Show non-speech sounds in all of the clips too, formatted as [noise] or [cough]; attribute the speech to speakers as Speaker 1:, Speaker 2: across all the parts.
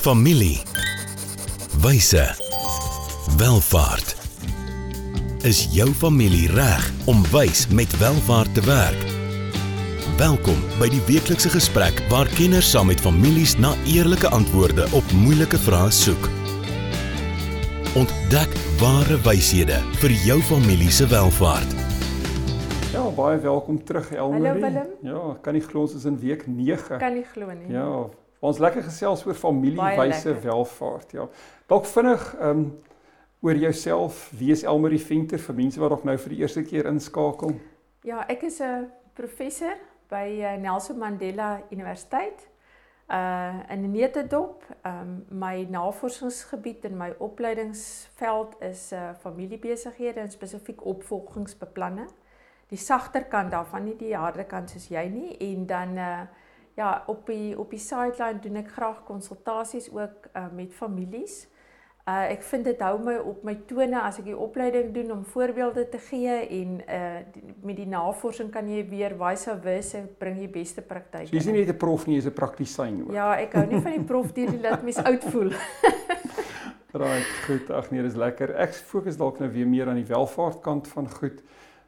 Speaker 1: Familie. Wyse. Welvaart. Is jou familie reg om wys met welvaart te werk? Welkom by die weeklikse gesprek waar kenners saam met families na eerlike antwoorde op moeilike vrae soek. Ontdek ware wyshede vir jou familie se welvaart.
Speaker 2: Ja, baie welkom terug Elmarie.
Speaker 3: Hallo, Willem.
Speaker 2: Ja, kan nie glo ons is in week 9.
Speaker 3: Kan nie glo nie.
Speaker 2: Ja, ons lekker gesels oor familiewyse welvaart, ja. Dalk vinnig ehm um, oor jouself, wie is Elmarie Venter vir mense wat dalk nou vir die eerste keer inskakel?
Speaker 3: Ja, ek is 'n professor by eh, Nelson Mandela Universiteit uh in Netedop. Um my navorsingsgebied en my opleidingsveld is uh familiebesighede en spesifiek opvolgingsbeplanning. Die sagter kant daarvan, nie die harde kant soos jy nie en dan uh ja, op die op die sideline doen ek graag konsultasies ook uh met families. Uh ek vind dit hou my op my tone as ek die opleiding doen om voorbeelde te gee en uh die, met die navorsing kan jy weer vice versa bring jy beste praktyke.
Speaker 2: So jy's nie net 'n prof nie, jy's 'n praktisyn ook.
Speaker 3: Ja, ek hou nie van die prof deur die laat mens oud voel. [laughs]
Speaker 2: Right, goed. Ag nee, dis lekker. Ek fokus dalk nou weer meer aan die welvaartkant van goed.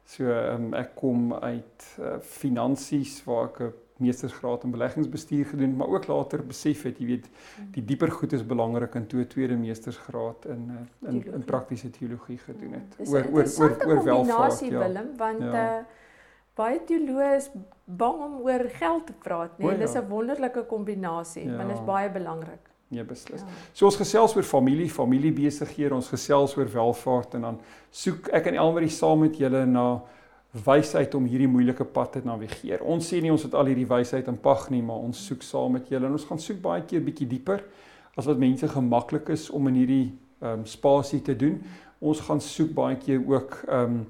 Speaker 2: So um, ek kom uit uh, finansies waar ek 'n meestersgraad in beleggingsbestuur gedoen, maar ook later besef het, jy weet, die dieper goed is belangrik en toe 'n tweede meestersgraad in uh, in, in
Speaker 3: Teologie.
Speaker 2: praktiese teologie gedoen het.
Speaker 3: Dis 'n
Speaker 2: Oor oor oor oor welvaart, ja.
Speaker 3: Willem, want
Speaker 2: Ja.
Speaker 3: uh baie teoloë is bang om oor geld te praat, nee.
Speaker 2: O,
Speaker 3: En dis
Speaker 2: ja.
Speaker 3: 'n wonderlike kombinasie,
Speaker 2: Ja.
Speaker 3: want dit is baie belangrik.
Speaker 2: Nee, beslis.
Speaker 3: Ja.
Speaker 2: So ons gesels oor familie, familiebesighede, ons gesels oor welvaart en dan soek ek en Elmarie saam met julle na wysheid om hierdie moeilike pad te navigeer. Ons sê nie ons het al hierdie wysheid in pag nie, maar ons soek saam met julle en ons gaan soek baie keer bietjie dieper as wat mense gemaklik is om in hierdie ehm um, spasie te doen. Ons gaan soek baie keer ook ehm um,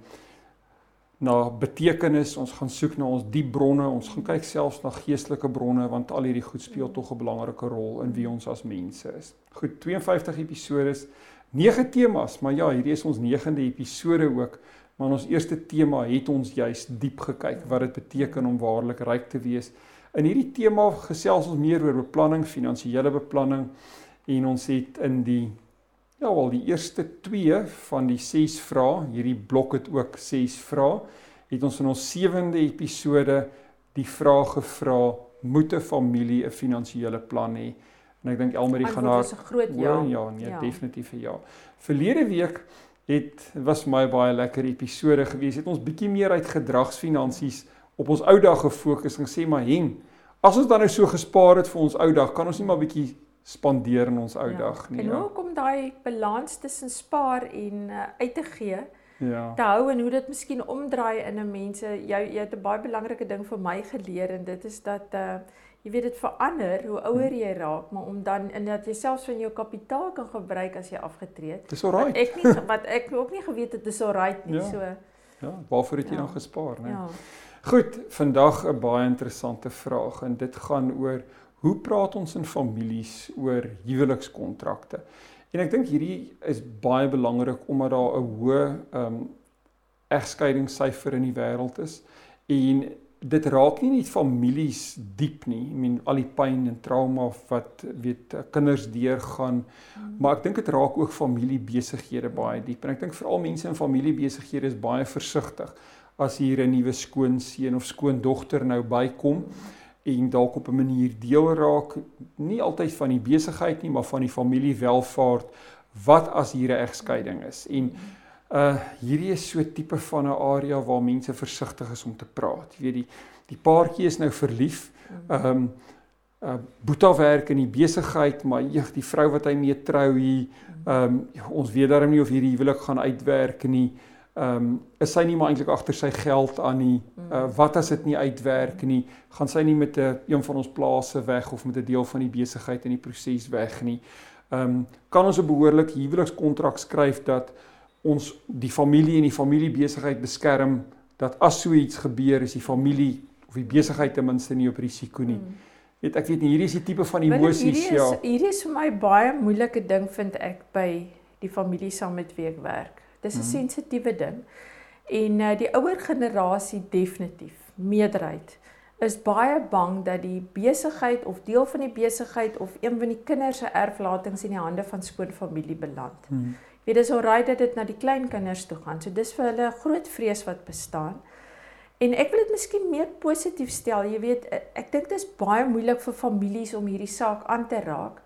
Speaker 2: na betekenis, ons gaan soek na ons diep bronne, ons gaan kyk selfs na geestelike bronne want al hierdie goed speel tog 'n belangrike rol in wie ons as mense is. Goed, 52 episodes, 9 temas, maar ja, hierdie is ons 9de episode ook. Maar in ons eerste tema het ons juis diep gekyk wat dit beteken om waarlik ryk te wees. In hierdie tema gesels ons meer oor beplanning, finansiële beplanning en ons het in die ja, wel die eerste 2 van die 6 vrae, hierdie blok het ook 6 vrae, het ons in ons sewende episode die vraag gevra, moet 'n familie 'n finansiële plan hê? En ek dink Elmarie gaan
Speaker 3: Antwoord
Speaker 2: daar
Speaker 3: is 'n groot
Speaker 2: O,
Speaker 3: ja.
Speaker 2: ja, nee,
Speaker 3: Ja.
Speaker 2: definitief 'n ja. Verlede week het was vir my baie lekker episode gewees. Het ons bietjie meer uit gedragsfinansies op ons ou dag gefokus en gesê maar hen, as ons dan nou so gespaar het vir ons ou dag, kan ons nie maar bietjie spandeer in ons ou dag nie.
Speaker 3: En
Speaker 2: Ja.
Speaker 3: hoe kom daai balans tussen spaar en uh, uit te gee
Speaker 2: Ja.
Speaker 3: te hou en hoe dit miskien omdraai in 'n mense jy jy het 'n baie belangrike ding vir my geleer en dit is dat uh jy weet dit verander hoe ouer
Speaker 2: Hmm.
Speaker 3: jy raak maar om dan en dat jy selfs van jou kapitaal kan gebruik as jy afgetree het.
Speaker 2: Dis.
Speaker 3: Wat ek nie wat ek ook nie geweet het dis alright nie
Speaker 2: Ja.
Speaker 3: so
Speaker 2: Ja, waarvoor het jy
Speaker 3: Ja.
Speaker 2: dan gespaar, né?
Speaker 3: ja.
Speaker 2: Goed, vandag 'n baie interessante vraag en dit gaan oor hoe praat ons in families oor huwelikskontrakte. En ek dink hierdie is baie belangrik omdat daar 'n hoë ehm um, egskeidingssyfer in die wêreld is en dit raak nie net families diep nie. I mean al die pyn en trauma wat weet kinders deurgaan, maar ek dink dit raak ook familiebesighede baie diep. En ek dink veral mense in familiebesighede is baie versigtig as hier 'n nuwe skoonseun of skoondogter nou bykom en dalk op 'n manier deel raak nie altyd van die besigheid nie maar van die familiewelvaart wat as hier 'n egskeiding is en uh hierdie is so tipe van 'n area waar mense versigtig is om te praat jy weet die die paartjie is nou verlief ehm um, uh Boeta werk in die besigheid maar jeug die vrou wat hy mee trou hier ehm um, ons weet darm nie of hierdie huwelik gaan uitwerk nie ehm um, is sy nie maar eintlik agter sy geld aan nie. Uh wat as dit nie uitwerk nie? Gaan sy nie met 'n een, van ons plase weg of met 'n deel van die besigheid in die proses weg nie? Ehm um, kan ons 'n behoorlike huwelikskontrak skryf dat ons die familie en die familiebesigheid beskerm dat as so iets gebeur is die familie of die besigheid ten minste nie op risiko nie.
Speaker 3: Mm.
Speaker 2: Weet ek weet nie hierdie is die tipe van emosies
Speaker 3: hierdie
Speaker 2: ja.
Speaker 3: is hierdie is vir my baie moeilike ding vind ek by die familie saam met wie ek werk. Dis 'n
Speaker 2: Mhm.
Speaker 3: sensitiewe ding. En uh, die ouer generasie definitief, meerderheid is baie bang dat die besigheid of deel van die besigheid of een van die kinders se erflatings in die hande van skoonfamilie beland. Hmm. Weet dis alraai dat dit na die kleinkinders toe gaan. So dis vir hulle 'n groot vrees wat bestaan. En ek wil dit miskien meer positief stel. Jy weet, ek dink dit is baie moeilik vir families om hierdie saak aan te raak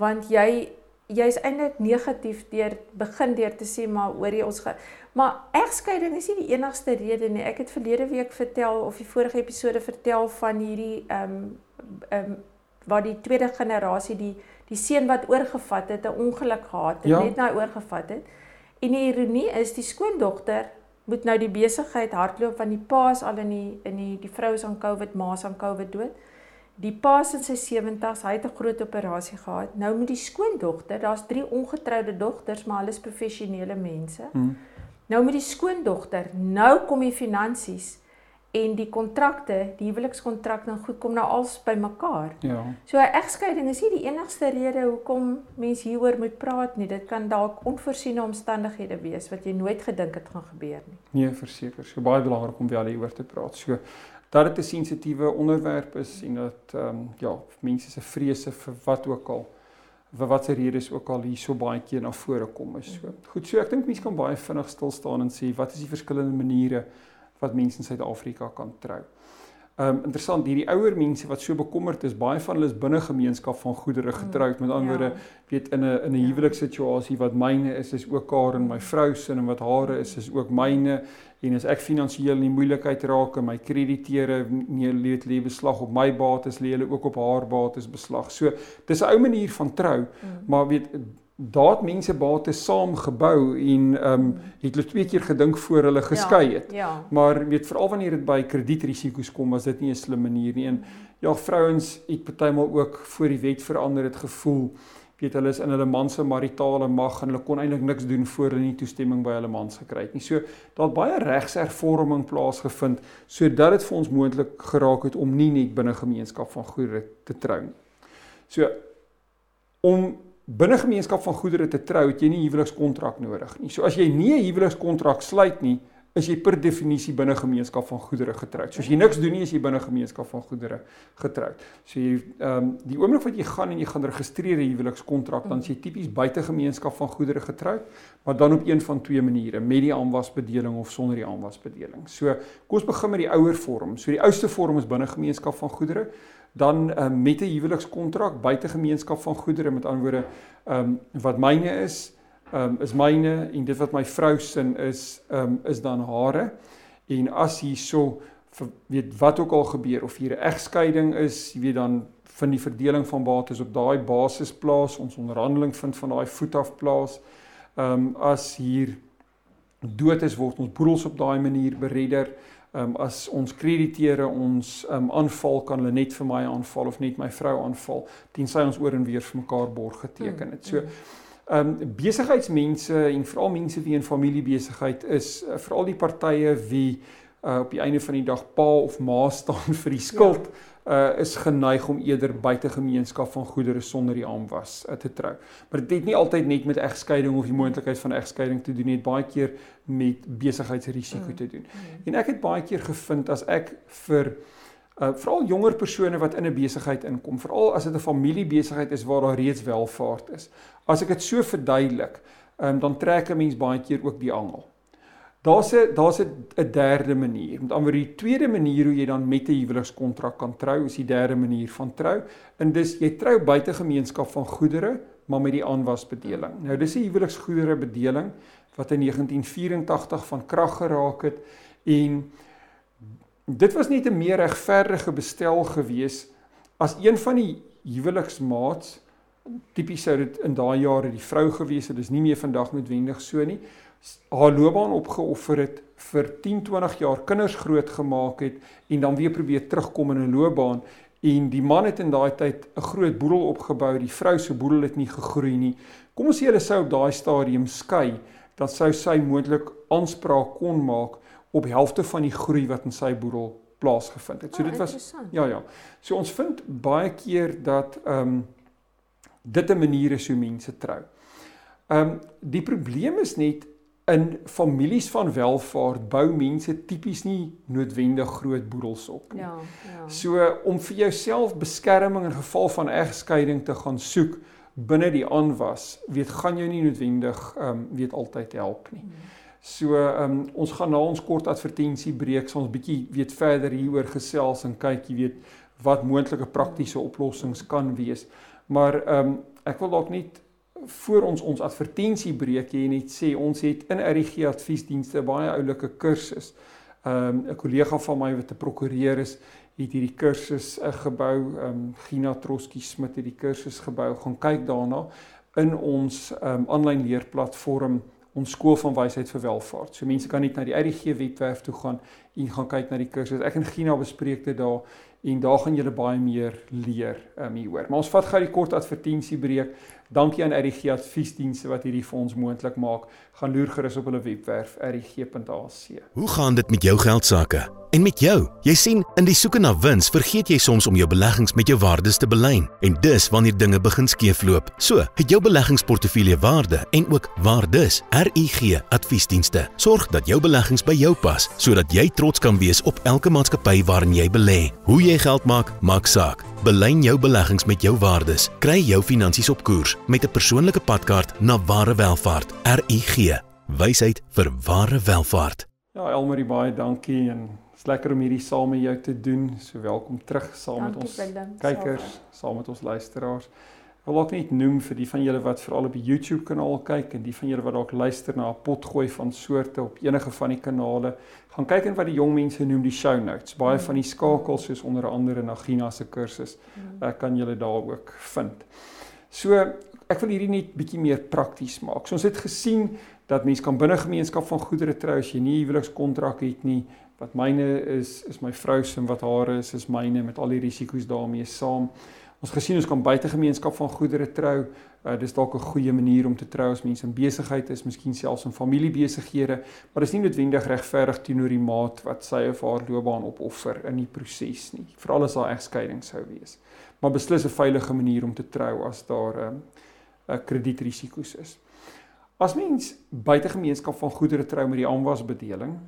Speaker 3: want jy jy's eintlik negatief deur begin deur te sê maar oor jy ons gaan maar egskeiding is nie die enigste rede nie. Ek het verlede week vertel of die vorige episode vertel van hierdie ehm um, ehm um, waar die tweede generasie die die seun wat oorgevat het 'n ongeluk gehad het ja. net na oorgevat het. En die ironie is die skoondogter moet nou die besigheid hardloop van die paas al in die in die die vrou is aan COVID, ma's aan COVID dood. Die paas in sy 70's, hy het 'n groot operasie gehad. Nou met die skoondogter, daar's drie ongetroude dogters, maar hulle is professionele mense. Hmm. Nou met die skoondogter, nou kom die finansies en die kontrakte, die huwelikskontrakte en goed kom nou als bymekaar.
Speaker 2: Ja.
Speaker 3: So 'n egskeiding is nie die enigste rede hoekom mense hieroor moet praat nie. Dit kan dalk onvoorsiene omstandighede wees wat jy nooit gedink het gaan gebeur nie.
Speaker 2: Nee, verseker. So baie belangrik om wel hieroor te praat. So dat dit 'n sensitiewe onderwerp is en dat ehm um, ja, mense se vrese vir wat ook al vir watter redes ook al hier so baie keer na vore kom is. So goed, so ek dink mense kan baie vinnig stil staan en sê wat is die verskillende maniere wat mense in Suid-Afrika kan trou. Ehm um, interessant hierdie ouer mense wat so bekommerd is, baie van hulle is binne gemeenskap van goedere getroud. Met ander woorde, ja. weet in 'n in 'n ja. huwelikssituasie wat myne is, is ook haar en my vrou se en wat hare is, is ook myne en as ek finansiëel in die moeilikheid raak en my krediteure nee lê lê beslag op my bates, lê hulle ook op haar bates beslag. So dis 'n ou manier van trou, mm. maar weet daad mense bate saam gebou en ehm um, het hulle twee keer gedink voor hulle geskei het.
Speaker 3: Ja, ja.
Speaker 2: Maar weet veral wanneer dit by kredietrisiko's kom, was dit nie 'n slim manier nie. En ja, vrouens het partymal ook voor die wet verander het gevoel weet hulle is in hulle man se maritale mag en hulle kon eintlik niks doen voor hulle nie toestemming by hulle mans gekry het nie. So daar het baie regshervorming plaasgevind sodat dit vir ons moontlik geraak het om nie net binne gemeenskap van goedere te trou nie. So om binne gemeenskap van goedere te trou, het jy nie huwelikskontrak nodig nie. So as jy nie 'n huwelikskontrak sluit nie, is jy per definisie binne gemeenskap van goedere getroud. So as jy niks doen nie, is jy binne gemeenskap van goedere getroud. So jy ehm um, die oomblik wat jy gaan en jy gaan registreer 'n huwelikskontrak, dan is jy tipies buite gemeenskap van goedere getroud, maar dan op een van twee maniere, met die aanwasbedeling of sonder die aanwasbedeling. So kom ons begin met die ouer vorm. So die oudste vorm is binne gemeenskap van goedere dan um, met 'n huwelikskontrak buite gemeenskap van goedere. Met ander woorde ehm um, wat myne is um, is myne en dit wat my vrou sin is um, is dan hare. En as hierso weet wat ook al gebeur of hier 'n egskeiding is jy weet dan van die verdeling van bates op daai basis plaas ons onderhandeling vind van daai voet af plaas ehm um, as hier dood is word ons boedels op daai manier beredder Ehm um, as ons krediteure ons ehm um, aanval kan hulle net vir my aanval of net my vrou aanval tensy ons oor en weer vir mekaar borg geteken het. So mm, mm. ehm um, besigheidsmense en veral mense wie in familiebesigheid is, uh, veral die partye wie uh, op die einde van die dag pa of ma staan [laughs] vir die skuld ja uh is geneig om eerder buite gemeenskap van goedere sonder die aanwas uh, te trou. Maar dit het nie altyd net met egskeiding of die moontlikheid van egskeiding te doen nie, baie keer met besigheidsrisiko mm. te doen. Mm. En ek het baie keer gevind as ek vir uh veral jonger persone wat in 'n besigheid inkom, veral as dit 'n familiebesigheid is waar daar reeds welvaart is. As ek dit so verduidelik, um, dan trek 'n mens baie keer ook die angel. Daar's 'n daar's 'n derde manier. Met ander die tweede manier hoe jy dan met 'n huwelikskontrak kan trou, is die derde manier van trou. En dis jy trou buite gemeenskap van goedere, maar met die aanwasbedeling. Nou dis 'n huweliksgoedere bedeling wat in 1984 van krag geraak het en dit was net 'n meer regverdige bestel gewees as een van die huweliksmaats tipies sou dit in daai jare die vrou gewees het, dis nie meer vandag noodwendig so nie haar loopbaan opgeoffer het vir 10, 20 jaar kinders grootgemaak het en dan weer probeer terugkom in 'n loopbaan en die man het in daai tyd 'n groot boedel opgebou, die vrou se boedel het nie gegroei nie. Kom ons sê hulle sou op daai stadium skei, dan sou sy moontlik aanspraak kon maak op helfte van die groei wat in sy boedel plaasgevind het. So oh, dit was ja ja. So ons vind baie keer dat ehm um, dit 'n manier is hoe mense trou. Ehm um, die probleem is net in families van welvaart bou mense tipies nie noodwendig groot boedels op nie.
Speaker 3: Ja, ja.
Speaker 2: So om vir jouself beskerming in geval van egskeiding te gaan soek binne die aanwas, weet gaan jou nie noodwendig ehm um, weet altyd help nie. So ehm um, ons gaan na ons kort advertensie breek, so ons bietjie weet verder hieroor gesels en kyk, jy weet, wat moontlike praktiese oplossings kan wees. Maar ehm um, ek wil dalk net voor ons ons advertensie breek jy net sê ons het in RG adviesdienste baie oulike kursus. Ehm um, 'n kollega van my wat 'n prokureur is, het hierdie kursus uh, gebou. Ehm um, Gina Troski Smit het die kursus gebou. Gaan kyk daarna in ons ehm um, aanlyn leerplatform ons skool van wysheid vir welvaart. So mense kan net na die RG webwerf toe gaan en gaan kyk na die kursus. Ek en Gina bespreek dit daar en daar gaan julle baie meer leer um, hieroor. Maar ons vat gou die kort advertensie breek. Dankie aan RG Adviesdienste wat hierdie vir ons moontlik maak. Gaan loer gerus op hulle webwerf rg.ac.
Speaker 1: Hoe gaan dit met jou geld sake? En met jou? Jy sien, in die soeke na wins vergeet jy soms om jou beleggings met jou waardes te belyn. En dis wanneer dinge begin skeefloop. So, het jou beleggingsportefeulje waarde en ook waardes. RUG Adviesdienste sorg dat jou beleggings by jou pas sodat jy trots kan wees op elke maatskappy waarin jy belê. Hoe jy geld maak, maak saak. Belyn jou beleggings met jou waardes. Kry jou finansies op koers met 'n persoonlike padkaart na ware welvaart. RUG. Wysheid vir ware welvaart.
Speaker 2: Ja, Elmarie baie dankie en dit's lekker om hierdie saam met jou te doen. So welkom terug saam
Speaker 3: Dankie,
Speaker 2: met ons kykers, saam met ons luisteraars. Wil ook net noem vir die van julle wat veral op die YouTube kanaal kyk en die van julle wat dalk luister na 'n potgooi van soorte op enige van die kanale, gaan kyk en wat die jong mense noem die show notes. Baie van die skakels soos onder andere na Gina se kursus, ek kan julle daar ook vind. So ek wil hierdie net bietjie meer prakties maak. So ons het gesien dat mens kan binne gemeenskap van goedere trou as jy nie 'n huwelikskontrak het nie. Wat myne is is my vrou se en wat hare is is myne met al die risiko's daarmee saam. Ons gesien ons kan buite gemeenskap van goedere trou. Uh, dis dalk 'n goeie manier om te trou as mense in besigheid is, miskien selfs in familiebesighede, maar dis nie noodwendig regverdig teenoor die maat wat sy of haar loopbaan opoffer in die proses nie. Veral as daar egskeiding sou wees. Maar beslis 'n veilige manier om te trou as daar 'n um, 'n kredietrisiko's is. As mens buite gemeenskap van goedere trou met die aanwasbedeling,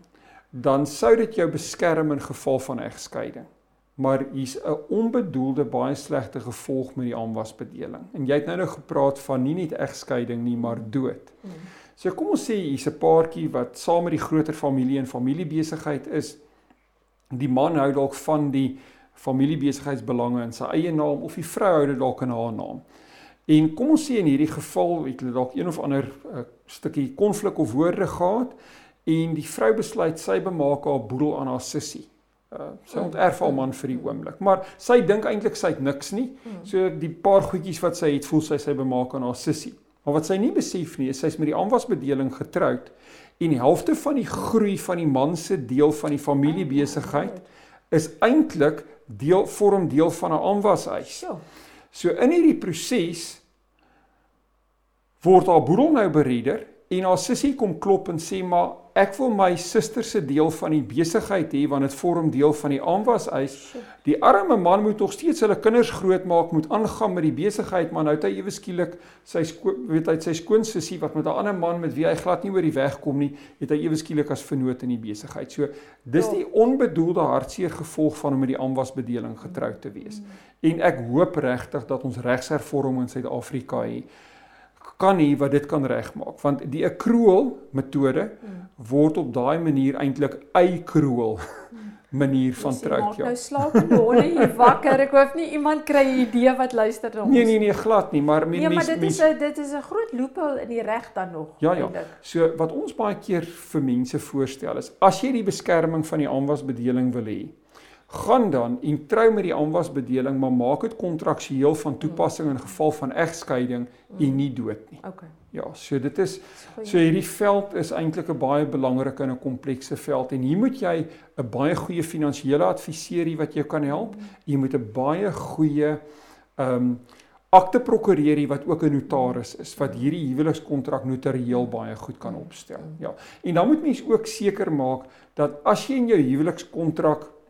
Speaker 2: dan sou dit jou beskerm in geval van egskeiding. Maar hier's 'n onbedoelde baie slegte gevolg met die aanwasbedeling. En jy het nou nou gepraat van nie net egskeiding nie, maar dood. So kom ons sê hier's 'n paartjie wat saam met die groter familie en familiebesigheid is. Die man hou dalk van die familiebesigheidsbelange in sy eie naam of die vrou hou dit dalk in haar naam. En kom ons sê in hierdie geval het hulle dalk een of ander uh, stukkie konflik of woorde gehad en die vrou besluit sy bemaak haar boedel aan haar sussie. Uh, sy onterf haar man vir die oomblik, maar sy dink eintlik sy het niks nie. So die paar goedjies wat sy het, voel sy sy bemaak aan haar sussie. Maar wat sy nie besef nie, is sy's met die aanwasbedeling getroud en die helfte van die groei van die man se deel van die familiebesigheid is eintlik deel vorm deel van 'n aanwashuis.
Speaker 3: So.
Speaker 2: So in hierdie proses word haar boedel nou bereder en haar sussie kom klop en sê maar ek wil my suster se deel van die besigheid hê want dit vorm deel van die aanwashuis. Die arme man moet nog steeds hulle kinders grootmaak, moet aangaan met die besigheid, maar nou het hy ewe skielik sy weet hy sy skoonsussie wat met 'n ander man met wie hy glad nie oor die weg kom nie, het hy ewe skielik as vernoot in die besigheid. So dis die onbedoelde hartseer gevolg van om met die aanwasbedeling getroud te wees. En ek hoop regtig dat ons regshervorming in Suid-Afrika het kan nie wat dit kan regmaak want die accrual metode word op daai manier eintlik eikroel manier van trou ja.
Speaker 3: nou slapende honde hier wakker. Ek hoop nie iemand kry 'n idee wat luister na ons.
Speaker 2: Nee nee nee glad nie maar men,
Speaker 3: Nee, maar dit
Speaker 2: mens,
Speaker 3: is 'n dit is 'n groot loophole in die reg dan nog.
Speaker 2: Ja ja.
Speaker 3: eintlik.
Speaker 2: So wat ons baie keer vir mense voorstel is as jy die beskerming van die aanwasbedeling wil hê, gaan dan en trou met die aanwasbedeling, maar maak dit kontraksueel van toepassing in geval van egskeiding en nie dood nie.
Speaker 3: Okay.
Speaker 2: Ja, so dit is. So hierdie veld is eintlik 'n baie belangrike en 'n komplekse veld en hier moet jy 'n baie goeie finansiële adviseur hê wat jou kan help. Jy moet 'n baie goeie ehm um, akte prokureur hê wat ook 'n notaris is wat hierdie huwelikskontrak notarieel baie goed kan opstel. Ja. En dan moet mens ook seker maak dat as jy in jou huwelikskontrak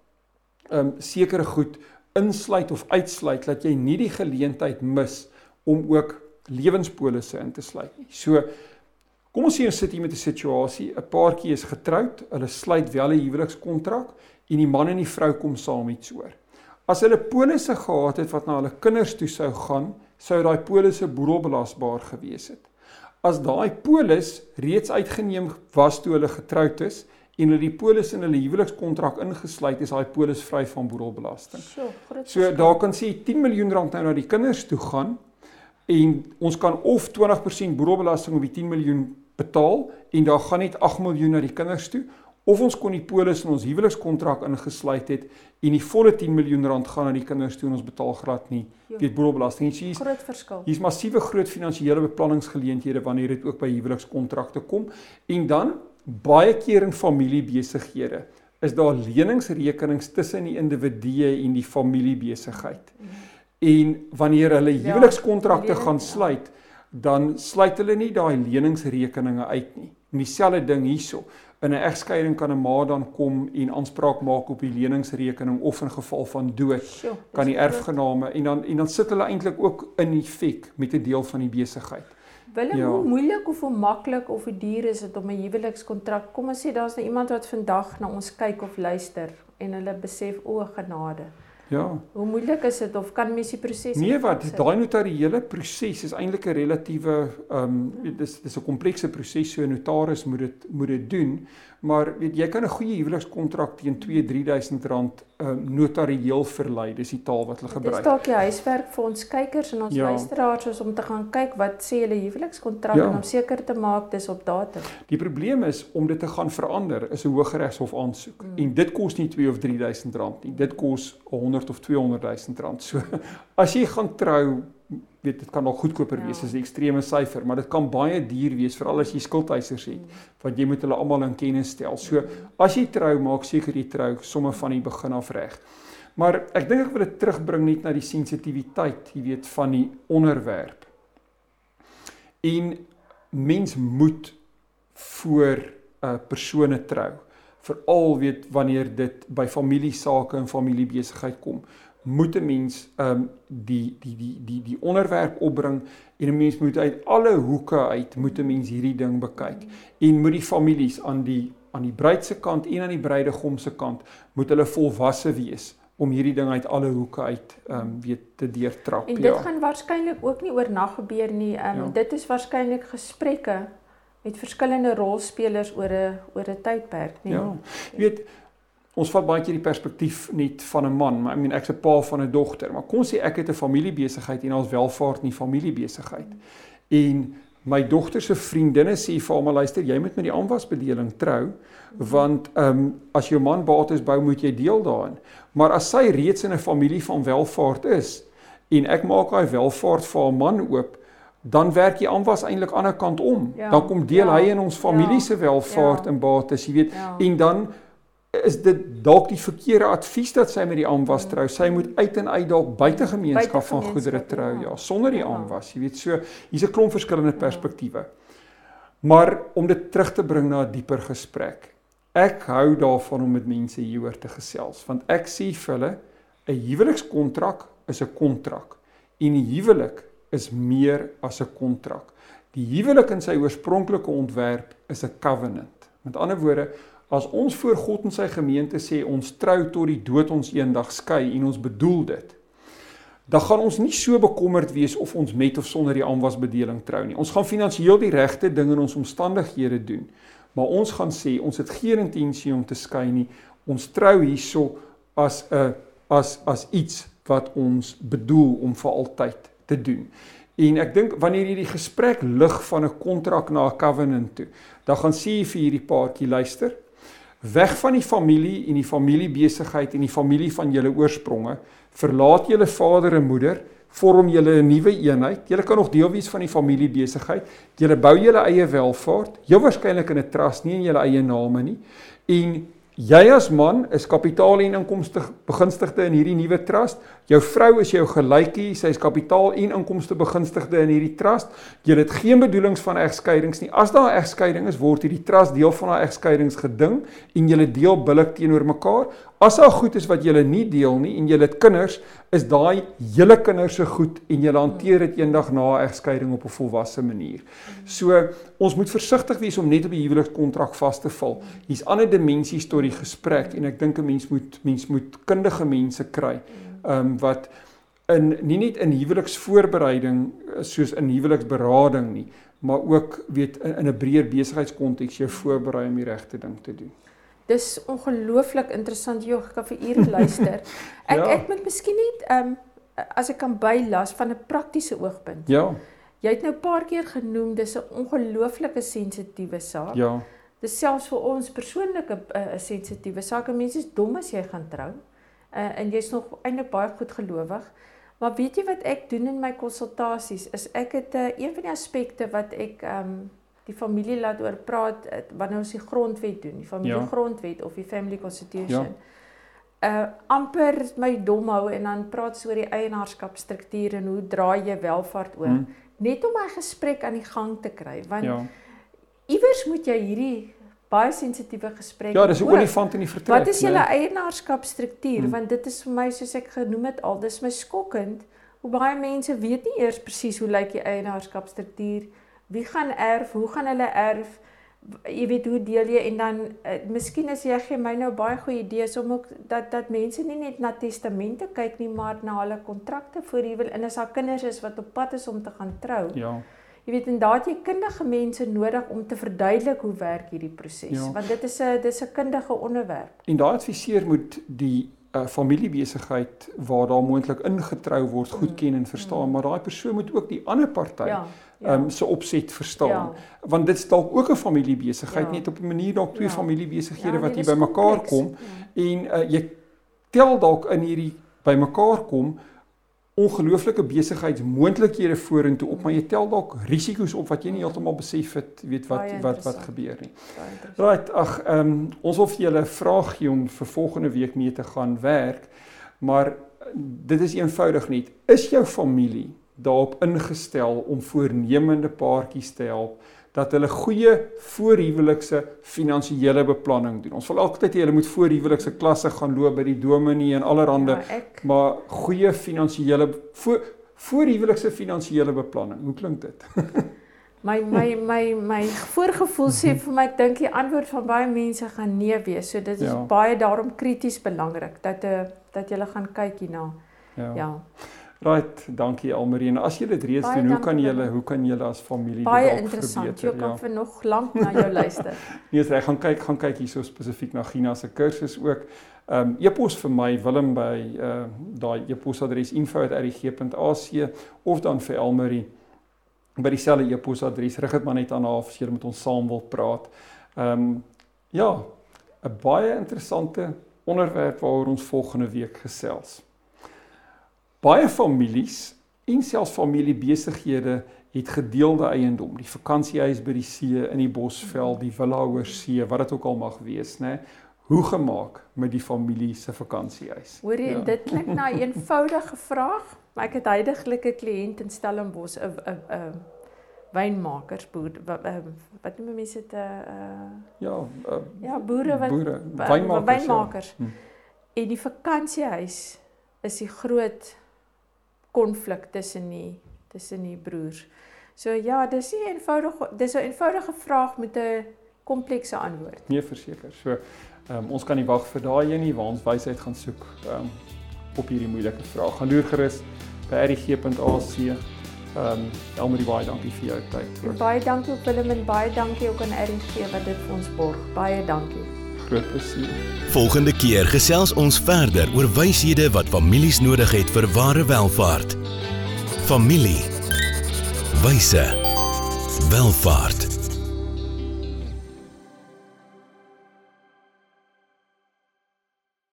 Speaker 2: um, sekere goed insluit of uitsluit dat jy nie die geleentheid mis om ook lewenspolisse in te sluit nie. So Kom ons sê ons sit hier met 'n situasie, 'n paartjie is getroud, hulle sluit wel 'n huwelikskontrak en die man en die vrou kom saam iets oor. As hulle polisse gehad het wat na hulle kinders toe sou gaan, sou daai polisse boedelbelasbaar gewees het. As daai polis reeds uitgeneem was toe hulle getroud is en hulle die polis in hulle huwelikskontrak ingesluit is, daai polis vry van boedelbelasting.
Speaker 3: So, groot.
Speaker 2: So daar kan sê 10 miljoen rand nou na die kinders toe gaan en ons kan of 20% boedelbelasting op die 10 miljoen betaal en daar gaan net 8 miljoen na die kinders toe of ons kon die polis in ons huwelikskontrak ingesluit het en die volle 10 miljoen rand gaan na die kinders toe en ons betaal glad nie
Speaker 3: Ja.
Speaker 2: weet boedelbelasting. Hier's
Speaker 3: groot verskil.
Speaker 2: hier's massiewe groot finansiële beplanningsgeleenthede wanneer dit ook by huwelikskontrakte kom en dan baie keer in familiebesighede is daar leningsrekenings tussen die individue en die familiebesigheid. En wanneer hulle
Speaker 3: Ja,
Speaker 2: huwelikskontrakte gaan
Speaker 3: ja.
Speaker 2: sluit, dan sluit hulle nie daai leningsrekeninge uit nie. En dieselfde ding hierso. In 'n egskeiding kan 'n ma dan kom en aanspraak maak op die leningsrekening of in geval van dood kan die erfgename en dan en dan sit hulle eintlik ook in effek met 'n deel van die besigheid.
Speaker 3: Willem,
Speaker 2: Ja.
Speaker 3: hoe moeilik of hoe maklik of hoe duur is dit om 'n huwelikskontrak? Kom ons sê daar's nou iemand wat vandag na ons kyk of luister en hulle besef o, genade.
Speaker 2: Ja.
Speaker 3: Hoe moeilik is dit of kan mens die proses
Speaker 2: Nee wat, daai notariële proses is eintlik 'n relatiewe ehm um, dis dis 'n komplekse proses so 'n notaris moet dit moet dit doen. Maar weet jy kan 'n goeie huwelikskontrak teen 2-3000 rand um, notarieel verlei. Dis die taal wat hulle
Speaker 3: Dis
Speaker 2: gebruik.
Speaker 3: dalk die huiswerk vir ons kykers en ons
Speaker 2: Ja.
Speaker 3: luisteraars is om te gaan kyk wat sê hulle huwelikskontrak
Speaker 2: Ja.
Speaker 3: en om seker te maak dis op datum.
Speaker 2: Die probleem is om dit te gaan verander is 'n hooggeregshof aansoek.
Speaker 3: Mm.
Speaker 2: En dit kos nie 2 of 3000 rand nie. Dit kos 100 of 200 000 rand. So [laughs] as jy gaan trou, weet dit kan nog goedkoper
Speaker 3: Ja.
Speaker 2: wees as 'n ekstreme syfer, maar dit kan baie duur wees veral as jy skuldeisers het want jy moet hulle almal in kennis stel. So as jy trou, maak seker jy trou sommer van die begin af reg. Maar ek dink ek wil dit terugbring net na die sensitiwiteit, jy weet, van die onderwerp. En mens moet voor 'n uh, persone trou. Veral weet wanneer dit by familiesake en familiebesigheid kom, moet 'n mens ehm um, die die die die die onderwerp opbring en 'n mens moet uit alle hoeke uit moet 'n mens hierdie ding bekyk en moet die families aan die aan die bruid se kant en aan die bruidegom se kant moet hulle volwasse wees om hierdie ding uit alle hoeke uit ehm um, weet te deurtrap
Speaker 3: En dit
Speaker 2: ja.
Speaker 3: gaan waarskynlik ook nie oornag gebeur nie. Um,
Speaker 2: Ja.
Speaker 3: Dit is waarskynlik gesprekke met verskillende rolspelers oor 'n oor 'n tydperk, nee.
Speaker 2: Ja. Jy weet ons vat baie keer die perspektief net van 'n man, maar ek meen ek's 'n pa van 'n dogter, maar kom sê ek het 'n familiebesigheid en ons welvaart in die familiebesigheid. En my dogter se vriendinne sê vir hom, luister, jy moet met die aanwasbedeling trou, want ehm um, as jou man bates bou, moet jy deel daarin. Maar as sy reeds in 'n familie van welvaart is en ek maak daai welvaart vir haar man oop, dan werk die aanwas eintlik aan die kant om.
Speaker 3: Ja,
Speaker 2: Dan kom deel
Speaker 3: ja,
Speaker 2: hy in ons familie
Speaker 3: ja,
Speaker 2: se welvaart
Speaker 3: ja.
Speaker 2: en bates, jy weet.
Speaker 3: Ja.
Speaker 2: En dan is dit dalk die verkeerde advies dat sy met die aanwas trou. Sy moet uit en uit dalk buite gemeenskap van goedere trou,
Speaker 3: ja.
Speaker 2: ja, sonder die
Speaker 3: Ja.
Speaker 2: aanwas. Jy weet, so hier's 'n klomp verskillende perspektiewe. Maar om dit terug te bring na 'n dieper gesprek. Ek hou daarvan om met mense hieroor te gesels, want ek sê vir hulle 'n huwelikskontrak is 'n kontrak en 'n huwelik is meer as 'n kontrak. Die huwelik in sy oorspronklike ontwerp is 'n covenant. Met ander woorde, as ons voor God en sy gemeente sê ons trou tot die dood ons eendag skei en ons bedoel dit, dan gaan ons nie so bekommerd wees of ons met of sonder die aanwasbedeling trou nie. Ons gaan finansiëel die regte ding in ons omstandighede doen. Maar ons gaan sê ons het geen intensie om te skei nie. Ons trou hierso as 'n as as iets wat ons bedoel om vir altyd te doen. En ek dink wanneer jy die gesprek lig van 'n kontrak na 'n covenant toe, dan gaan sê jy vir hierdie paartjie luister, weg van die familie en die familiebesigheid en die familie van julle oorspronge, verlaat julle vader en moeder, vorm julle 'n nuwe eenheid. Julle kan nog deel wees van die familiebesigheid. Julle bou julle eie welvaart, heel waarskynlik in 'n trust, nie in julle eie name nie. En jy as man is kapitaal en inkomste begunstigde in hierdie nuwe trust. Jou vrou is jou gelykie, sy is kapitaal en inkomste begunstigde in hierdie trust. Jy het geen bedoelings van egskeidings nie. As daar 'n egskeiding is, word hierdie trust deel van daai egskeidings geding en julle deel billik teenoor mekaar. As daar goed is wat julle nie deel nie en julle het kinders, is daai julle kinders se goed en julle hanteer dit eendag na 'n egskeiding op 'n volwasse manier. So ons moet versigtig wees om net op die huwelikskontrak vas te val. Hier's ander dimensies tot die gesprek en ek dink 'n mens moet mens moet kundige mense kry. Ehm um, wat in nie net in huweliksvoorbereiding soos in huweliksberading nie, maar ook weet in 'n breër besigheidskonteks jou voorberei om die regte ding te doen.
Speaker 3: Dis ongelooflik interessant jy kan vir ure luister. [laughs] Ek ja. ek moet miskien net ehm um, as ek kan bylas van 'n praktiese oogpunt.
Speaker 2: Ja.
Speaker 3: Jy het nou 'n paar keer genoem dis 'n ongelooflike sensitiewe saak.
Speaker 2: Ja.
Speaker 3: Dis selfs vir ons persoonlike 'n uh, sensitiewe saak. Mense is dom as jy gaan trou. Uh, en jy's nog eintlik baie goed gelowig. Maar weet jy wat ek doen in my konsultasies? Is ek het 'n uh, een van die aspekte wat ek ehm um, die familie laat oor praat uh, wanneer ons die grondwet doen, die familie ja. grondwet of die family constitution. Ja. Uh amper my dom hou en dan praat so oor die eienaarskapstruktuur en hoe draai jy welvaart oor? Hmm. Net om my gesprek aan die gang te kry, want ja. iewers moet jy hierdie baie sensitiewe gesprek.
Speaker 2: Ja, dis 'n olifant in die vertrek.
Speaker 3: Wat is julle nee. eienaarskapstruktuur? Hmm. Want dit is vir my soos ek genoem het al, dis my skokkend hoe baie mense weet nie eers presies hoe lyk die eienaarskapstruktuur. Wie gaan erf? Hoe gaan hulle erf? Jy weet hoe deel jy en dan uh, miskien as jy gee my nou baie goeie idees om ook dat dat mense nie net na testamente kyk nie, maar na hulle kontrakte voor huwel en as daar kinders is wat op pad is om te gaan trou.
Speaker 2: Ja.
Speaker 3: Jy weet inderdaad jy kundige mense nodig om te verduidelik hoe werk hierdie proses ja. want dit is 'n dis 'n kundige onderwerp.
Speaker 2: En daai adviseer moet die uh, familiebesigheid waar daar moontlik ingetrou word goedken en verstaan, mm. maar daai persoon moet ook die ander party ja. Ja. Um, se opset verstaan. Ja. Want dit is dalk ook 'n familiebesigheid, ja. net op 'n manier dalk twee ja. familiebesighede ja, wat hier bymekaar kom ja. en uh, jy tel dalk in hierdie bymekaar kom ongelooflike besigheidsmoontlikhede vorentoe op, maar jy tel dalk risiko's op wat jy nie heeltemal besef het, weet wat wat wat gebeur nie. Right, ag, ehm um, ons wil vir julle 'n vraag gee om vir volgende week mee te gaan werk, maar dit is eenvoudig nie. Is jou familie daarop ingestel om voornemende paartjies te help dat hulle goeie voorhuwelikse finansiële beplanning doen. Ons wil altyd hê hulle moet voorhuwelikse klasse gaan loop by die dominee en allerhande, ja, maar goeie finansiële voor voorhuwelikse finansiële beplanning. Hoe klink dit? [laughs]
Speaker 3: my my my my voorgevoel sê vir my ek dink die antwoord van baie mense gaan nee wees. So dit is ja. baie daarom krities belangrik dat 'n eh, dat jy gaan kyk hierna. Ja. ja.
Speaker 2: Right, dankie Almarie. En as jy dit reeds baie doen, hoe kan jy hoe kan jy as familie
Speaker 3: baie interessant. Jy kan ja. vir nog lank na jou [laughs] luister.
Speaker 2: nee, ek gaan kyk, gaan kyk hierso spesifiek na Gina se kursus ook. Ehm um, e-pos vir my Willem by uh daai e-posadres info@rg.ac of dan vir Almarie by dieselfde e-posadres. Rig dit maar net aan haar as jy met ons saam wil praat. Ehm um, ja, 'n baie interessante onderwerp waaroor ons volgende week gesels. Baie families en selfs familiebesighede het gedeelde eiendom, die vakansiehuis by die see in die Bosveld, die villa oor see, wat dit ook al mag wees, né? Hoe gemaak met die familie se vakansiehuis?
Speaker 3: Hoor jy, ja. dit klink na 'n eenvoudige vraag, maar ek het heidaglik 'n kliënt in Stellenbosch, 'n 'n 'n wynmakersboer wat wat noem mense dit 'n uh,
Speaker 2: ja, uh,
Speaker 3: ja, boere wat
Speaker 2: boere, wynmakers.
Speaker 3: wynmakers. Ja. Hm. En die vakansiehuis is die groot konflik tussen die tussen die broers. So ja, dis 'n eenvoudige dis 'n eenvoudige vraag met 'n komplekse antwoord.
Speaker 2: Nee, verseker. So ehm um, ons kan nie wag vir daai een nie, waar ons wysheid gaan soek ehm um, op hierdie moeilike vraag. Gaan loer gerus by rg.ac. Ehm um, Elmarie baie dankie vir jou tyd.
Speaker 3: Baie dankie Willem en baie dankie ook aan RG wat dit vir ons borg. Baie dankie.
Speaker 2: Groot plesier.
Speaker 1: Volgende keer gesels ons verder oor wyshede wat families nodig het vir ware welvaart. Familie. Wyse. Welvaart.